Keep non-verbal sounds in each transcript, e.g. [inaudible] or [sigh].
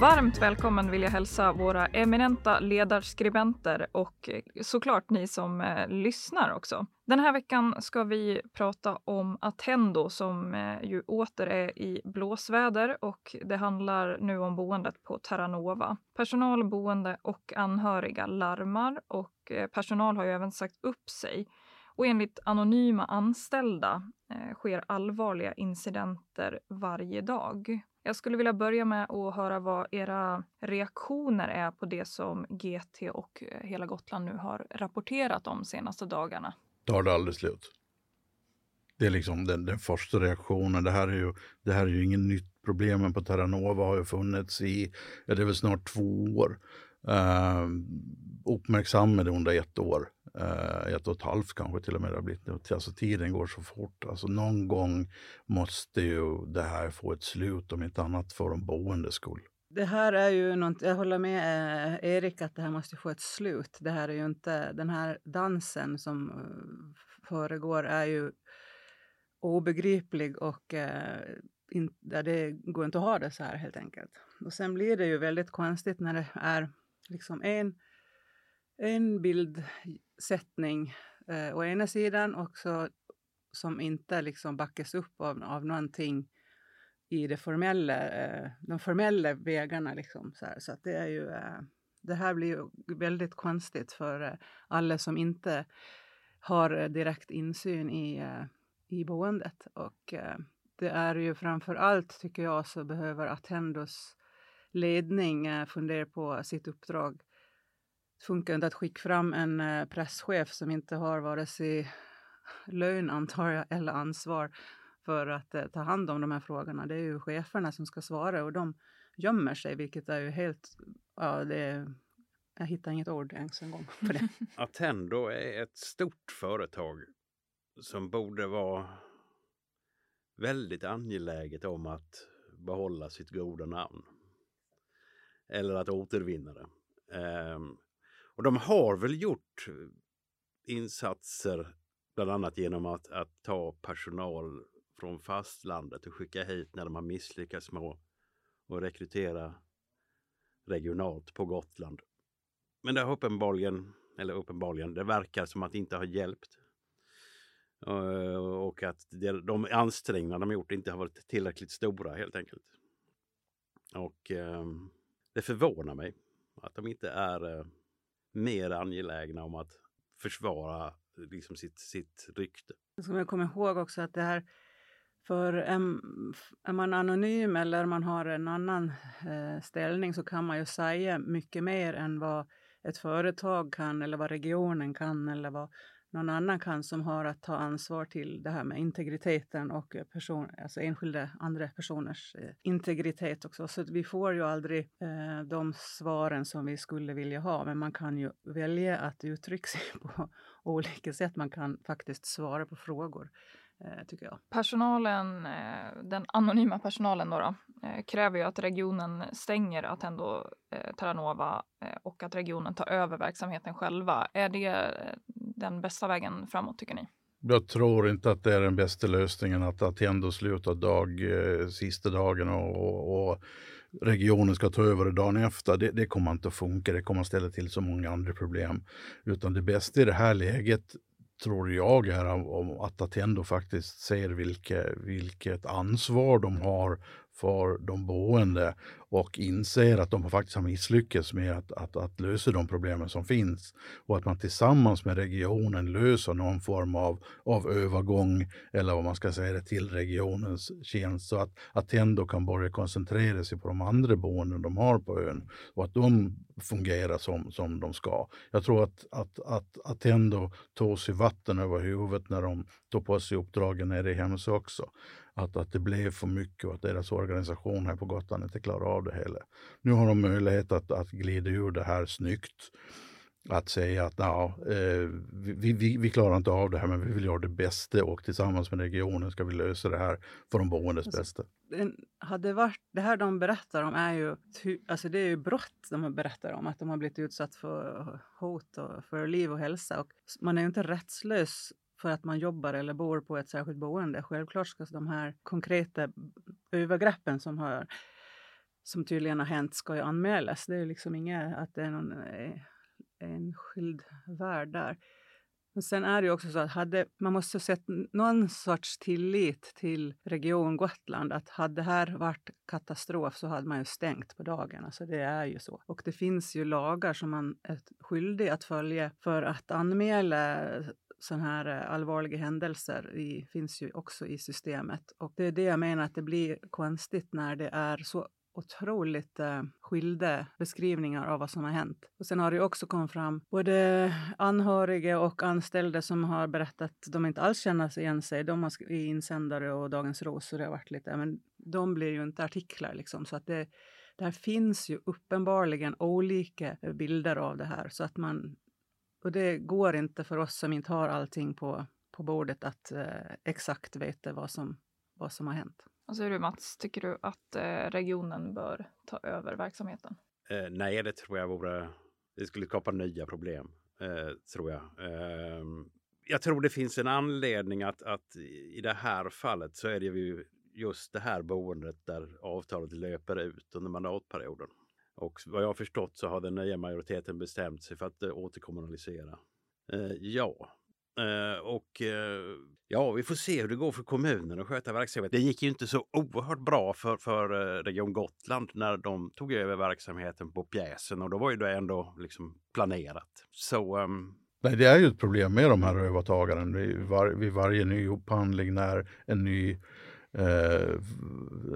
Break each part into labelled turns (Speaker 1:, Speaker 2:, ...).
Speaker 1: Varmt välkommen vill jag hälsa våra eminenta ledarskribenter och eh, såklart ni som eh, lyssnar också. Den här veckan ska vi prata om Attendo som eh, ju åter är i blåsväder och det handlar nu om boendet på Terranova. Personal, boende och anhöriga larmar och eh, personal har ju även sagt upp sig. Och enligt anonyma anställda eh, sker allvarliga incidenter varje dag. Jag skulle vilja börja med att höra vad era reaktioner är på det som GT och eh, hela Gotland nu har rapporterat om senaste dagarna.
Speaker 2: Tar det aldrig slut? Det är liksom den, den första reaktionen. Det här är ju, det här är ju inget nytt. Problemen på Terranova har ju funnits i, ja, det är väl snart två år. Ehm, uh, uppmärksammade under ett år. Uh, ett och ett halvt kanske till och med det har blivit. Alltså tiden går så fort. Alltså någon gång måste ju det här få ett slut, om inte annat för de boendes skull.
Speaker 3: Det här är ju något, jag håller med eh, Erik att det här måste få ett slut. Det här är ju inte, den här dansen som eh, föregår är ju obegriplig och eh, in, det går inte att ha det så här helt enkelt. Och sen blir det ju väldigt konstigt när det är liksom en, en bildsättning eh, å ena sidan och så, som inte liksom backas upp av, av någonting i det formella, eh, de formella vägarna. Liksom, så här. så att det, är ju, eh, det här blir ju väldigt konstigt för eh, alla som inte har eh, direkt insyn i, eh, i boendet. Och eh, det är ju framför allt, tycker jag, så behöver Attendos ledning eh, på sitt uppdrag. Det funkar inte att skicka fram en eh, presschef som inte har vare sig lön, antar jag, eller ansvar för att eh, ta hand om de här frågorna. Det är ju cheferna som ska svara och de gömmer sig, vilket är ju helt... Ja, det är, jag hittar inget ord ens en gång för det. [laughs]
Speaker 4: Attendo är ett stort företag som borde vara väldigt angeläget om att behålla sitt goda namn eller att återvinna det. Um, och de har väl gjort eh, insatser bland annat genom att, att ta personal från fastlandet och skicka hit när de har misslyckats med att rekrytera regionalt på Gotland. Men det har uppenbarligen, eller uppenbarligen, det verkar som att det inte har hjälpt. Eh, och att de ansträngningar de har gjort inte har varit tillräckligt stora helt enkelt. Och ehm, det förvånar mig att de inte är eh, mer angelägna om att försvara liksom sitt, sitt rykte.
Speaker 3: Jag ska komma ihåg också att det här för är man anonym eller man har en annan eh, ställning så kan man ju säga mycket mer än vad ett företag kan eller vad regionen kan eller vad någon annan kan som har att ta ansvar till det här med integriteten och eh, person, alltså enskilda andra personers eh, integritet också. Så vi får ju aldrig eh, de svaren som vi skulle vilja ha, men man kan ju välja att uttrycka sig [laughs] på olika sätt. Man kan faktiskt svara på frågor. Eh, tycker jag.
Speaker 1: Personalen, eh, den anonyma personalen då, då kräver ju att regionen stänger Attendo Terranova och att regionen tar över verksamheten själva. Är det den bästa vägen framåt tycker ni?
Speaker 2: Jag tror inte att det är den bästa lösningen att Attendo slutar dag, eh, sista dagen och, och regionen ska ta över dagen efter. Det, det, kommer inte att funka. Det kommer att ställa till så många andra problem. Utan det bästa i det här läget tror jag är om att Attendo faktiskt ser vilke, vilket ansvar de har för de boende och inser att de faktiskt har misslyckats med att, att, att, lösa de problemen som finns. Och att man tillsammans med regionen löser någon form av, av övergång eller vad man ska säga till regionens tjänst. Så att Attendo kan börja koncentrera sig på de andra boenden de har på ön och att de fungerar som, som de ska. Jag tror att, att, att Attendo tog sig vatten över huvudet när de tog på sig uppdragen nere i Hemsö också. Att, att det blev för mycket och att deras organisation här på Gotland inte klarar av det hela. Nu har de möjlighet att, att glida ur det här snyggt att säga att ja, eh, vi, vi, vi klarar inte av det här men vi vill göra det bästa och tillsammans med regionen ska vi lösa det här för de boendes
Speaker 3: Alltså,
Speaker 2: bästa.
Speaker 3: det, hade varit, det här de berättar om är ju, alltså det är ju brott de berättar om, att de har blivit utsatt för hot och för liv och hälsa. Och man är ju inte rättslös för att man jobbar eller bor på ett särskilt boende. Självklart ska de här konkreta övergreppen som, har, som tydligen har hänt ska ju anmälas. Det är liksom inget att det är någon eh, enskild värld där. Men sen är det ju också så att hade, man måste ha sett någon sorts tillit till Region Gotland att hade det här varit katastrof så hade man ju stängt på dagen. Alltså det är ju så. Och det finns ju lagar som man är skyldig att följa för att anmäla sådana här eh, allvarliga händelser i, finns ju också i systemet. Och det är det jag menar att det blir konstigt när det är så otroligt eh, skilda beskrivningar av vad som har hänt. Och sen har det också kommit fram både anhöriga och anställda som har berättat att de inte alls känner igen sig. De har skrivit i insändare och Dagens Ros och det har varit lite, men de blir ju inte artiklar liksom. Så att det, där finns ju uppenbarligen olika bilder av det här så att man och det går inte för oss som inte har allting på, på bordet att eh, exakt veta vad som, vad som har hänt.
Speaker 1: Vad säger du Mats, tycker du att eh, regionen bör ta över verksamheten?
Speaker 4: Eh, nej, det tror jag vore... Det skulle skapa nya problem, eh, tror jag. Eh, jag tror det finns en anledning att, att i det här fallet så är det ju just det här boendet där avtalet löper ut under mandatperioden. Och vad jag har förstått så har den nya majoriteten bestämt sig för att eh, återkommunalisera. Eh, ja, och eh, ja, vi får se hur det går för kommunen att sköta verksamheten. Det gick ju inte så oerhört bra för, för eh, Region Gotland när de tog över verksamheten på pjäsen och då var ju det ändå liksom planerat. Så ehm,
Speaker 2: Nej, det är ju ett problem med de här övertagaren. Vid, var, vid varje ny upphandling när en ny eh,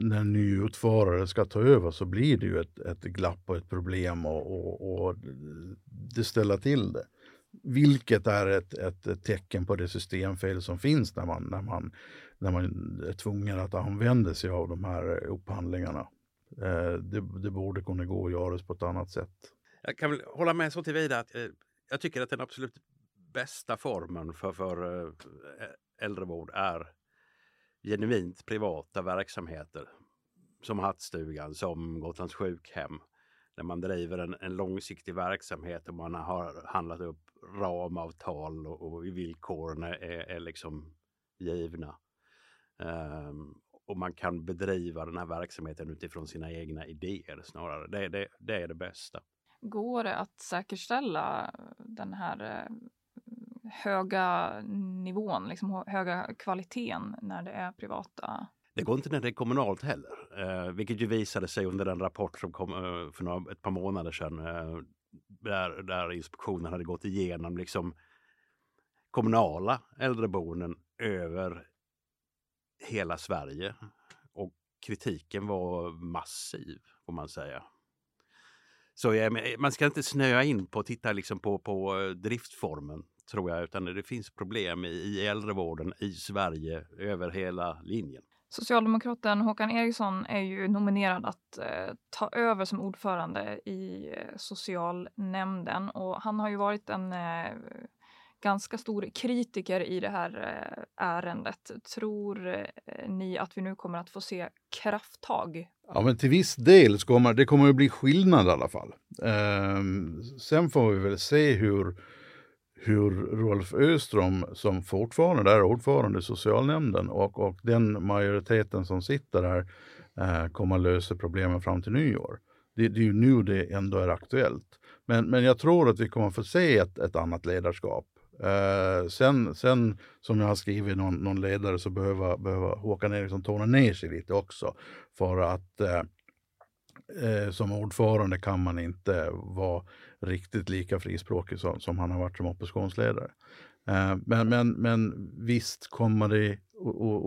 Speaker 2: när en ny utförare ska ta över så blir det ju ett, ett glapp och ett problem och, och, och det ställer till det. Vilket är ett, ett, tecken på det systemfel som finns när man, när, man, när man är tvungen att använda sig av de här upphandlingarna. Eh, det, det borde kunna gå att göras på ett annat sätt.
Speaker 4: Jag kan väl hålla med så tillvida att eh, jag tycker att den absolut bästa formen för, för eh, äldrevård är genuint privata verksamheter. Som Hattstugan, som Gotlands sjukhem. Där man driver en, en långsiktig verksamhet och man har handlat upp ramavtal och, och villkoren är, är liksom givna. Um, och man kan bedriva den här verksamheten utifrån sina egna idéer snarare. Det, det, det är det bästa.
Speaker 1: Går det att säkerställa den här eh, höga nivån, liksom höga kvaliteten när det är privata?
Speaker 4: Det går inte när det är kommunalt heller, eh, vilket ju visade sig under den rapport som kom eh, för några, ett par månader sedan. Eh, där, där inspektionen hade gått igenom liksom kommunala äldreboenden över hela Sverige. Och kritiken var massiv, får man säga. Så ja, eh, man ska inte snöa in på att titta liksom på, på eh, driftformen, tror jag, utan det finns problem i, i äldrevården i Sverige över hela linjen.
Speaker 1: Socialdemokraten Håkan Eriksson är ju nominerad att eh, ta över som ordförande i eh, socialnämnden och han har ju varit en eh, ganska stor kritiker i det här eh, ärendet. Tror eh, ni att vi nu kommer att få se krafttag?
Speaker 2: Ja, men till viss del kommer det kommer att bli skillnad i alla fall. Ehm, sen får vi väl se hur, hur Rolf Öström, som fortfarande är ordförande i socialnämnden och, och den majoriteten som sitter där eh, kommer att lösa problemen fram till nyår. Det, det är ju nu det ändå är aktuellt. Men, men jag tror att vi kommer att få se ett, ett annat ledarskap. Eh, sen, sen som jag har skrivit i någon, någon ledare så behöver, behöver Håkan Eriksson tona ner sig lite också. För att eh, eh som ordförande kan man inte vara riktigt lika frispråkig som, som han har varit som oppositionsledare. men, men, men visst kommer det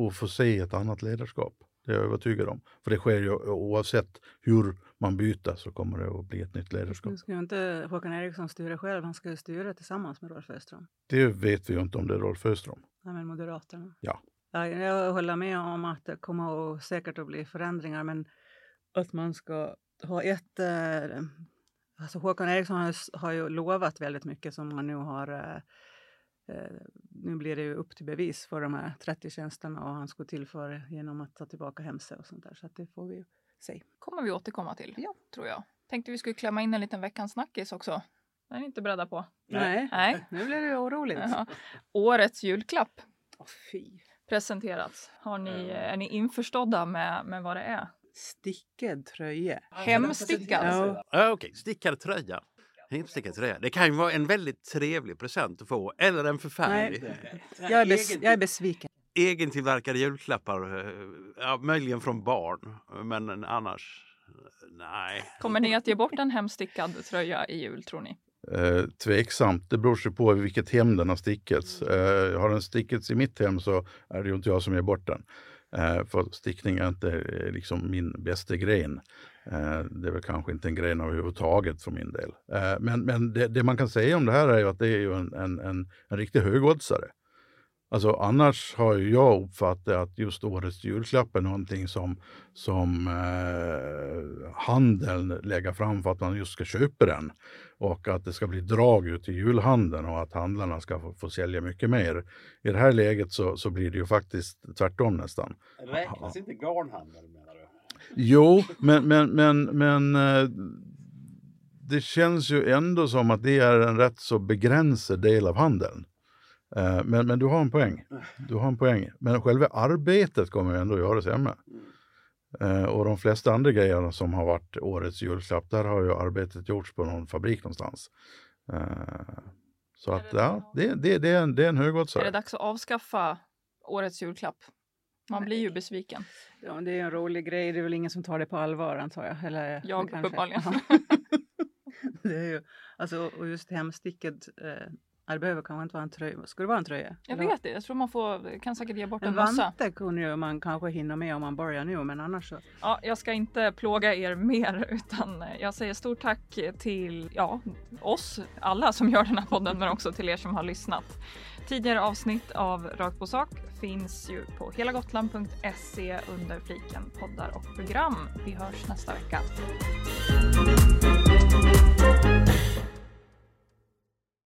Speaker 2: att få se ett annat ledarskap. Det är jag övertygad om. För det sker ju oavsett hur man byter så kommer det att bli ett nytt ledarskap.
Speaker 3: Nu ska ju inte Håkan Eriksson styra själv, han ska ju styra tillsammans med Rolf Öström.
Speaker 2: Det vet vi ju inte om det är Rolf Öström.
Speaker 3: Nej, men Moderaterna.
Speaker 2: Ja.
Speaker 3: ja. Jag håller med om att det kommer att säkert att bli förändringar, men att man ska ha ett äh, Alltså Håkan Eriksson har, ju- har ju lovat väldigt mycket som han nu har eh, eh, nu blir det ju upp till bevis för de här 30 tjänsterna och han skulle tillföra genom att ta tillbaka Hemse och sånt där. Så det får vi se.
Speaker 1: kommer vi återkomma till,
Speaker 3: Ja.
Speaker 1: tror jag. Tänkte vi skulle klämma in en liten veckans snackis också. Det är ni inte beredda på.
Speaker 3: Nej,
Speaker 1: Nej. [laughs]
Speaker 3: nu blir det oroligt.
Speaker 1: Ja. Årets julklapp
Speaker 3: Åh, fy.
Speaker 1: presenterats. Har ni, är ni införstådda med, med vad det är?
Speaker 3: Stickad tröja.
Speaker 1: Hemstickad.
Speaker 3: Ja.
Speaker 4: Ja, Okej, stickad tröja. Hemstickad tröja. Det kan ju vara en väldigt trevlig present att få. Eller en förfärlig.
Speaker 3: Jag är, bes- jag är besviken.
Speaker 4: Egentillverkade julklappar. eh, Ja, möjligen från barn. Men annars, nej.
Speaker 1: Kommer ni att ge bort en hemstickad tröja i jul, tror ni?
Speaker 2: Eh, tveksamt, det beror sig på vilket hem den har stickats. Eh, har den stickats i mitt hem så är det ju inte jag som ger bort den. Eh, för stickning är inte eh, liksom min bästa gren. Eh, det är väl kanske inte en gren överhuvudtaget för min del. Eh, men men det, det man kan säga om det här är ju att det är ju en, en, en, en riktig högoddsare. Alltså annars har jag uppfattat att just årets julklapp är någonting som, som eh, handeln lägger fram för att man just ska köpa den. Och att det ska bli drag ut i julhandeln och att handlarna ska få, få sälja mycket mer. I det här läget så, så blir det ju faktiskt tvärtom nästan.
Speaker 4: Räknas inte garnhandel menar du?
Speaker 2: Jo, men, men, men, men eh, det känns ju ändå som att det är en rätt så begränsad del av handeln. Eh, Men, men du har en poäng. Du har en poäng. Men själva arbetet kommer ju ändå göras hemma. Eh, Och de flesta andra grejerna som har varit årets julklapp, där har ju arbetet gjorts på någon fabrik någonstans. Eh, Så att ja, det, det, det, är en, det är en
Speaker 1: Är det
Speaker 2: högoddsare.
Speaker 1: dags att avskaffa årets julklapp? Man blir ju besviken.
Speaker 3: Ja, det är en rolig grej. Det är väl ingen som tar det på allvar antar jag. Eller,
Speaker 1: Jag
Speaker 3: kanske-
Speaker 1: uppenbarligen. [laughs]
Speaker 3: det är ju, alltså, och just hemstickad. Eh, det behöver kanske inte vara en tröja. Ska det vara en tröja?
Speaker 1: Jag
Speaker 3: Eller-
Speaker 1: vet det. Jag tror man får, kan säkert ge bort en
Speaker 3: En
Speaker 1: mössa.
Speaker 3: vante kunde ju man kanske hinna med om man börjar nu, men annars så.
Speaker 1: Ja, jag ska inte plåga er mer [laughs] utan jag säger stort tack till ja, oss alla som gör den här podden men också till er som har lyssnat. Tidigare avsnitt av Rakt på sak finns ju på helagotland.se under fliken poddar och program. Vi hörs nästa vecka.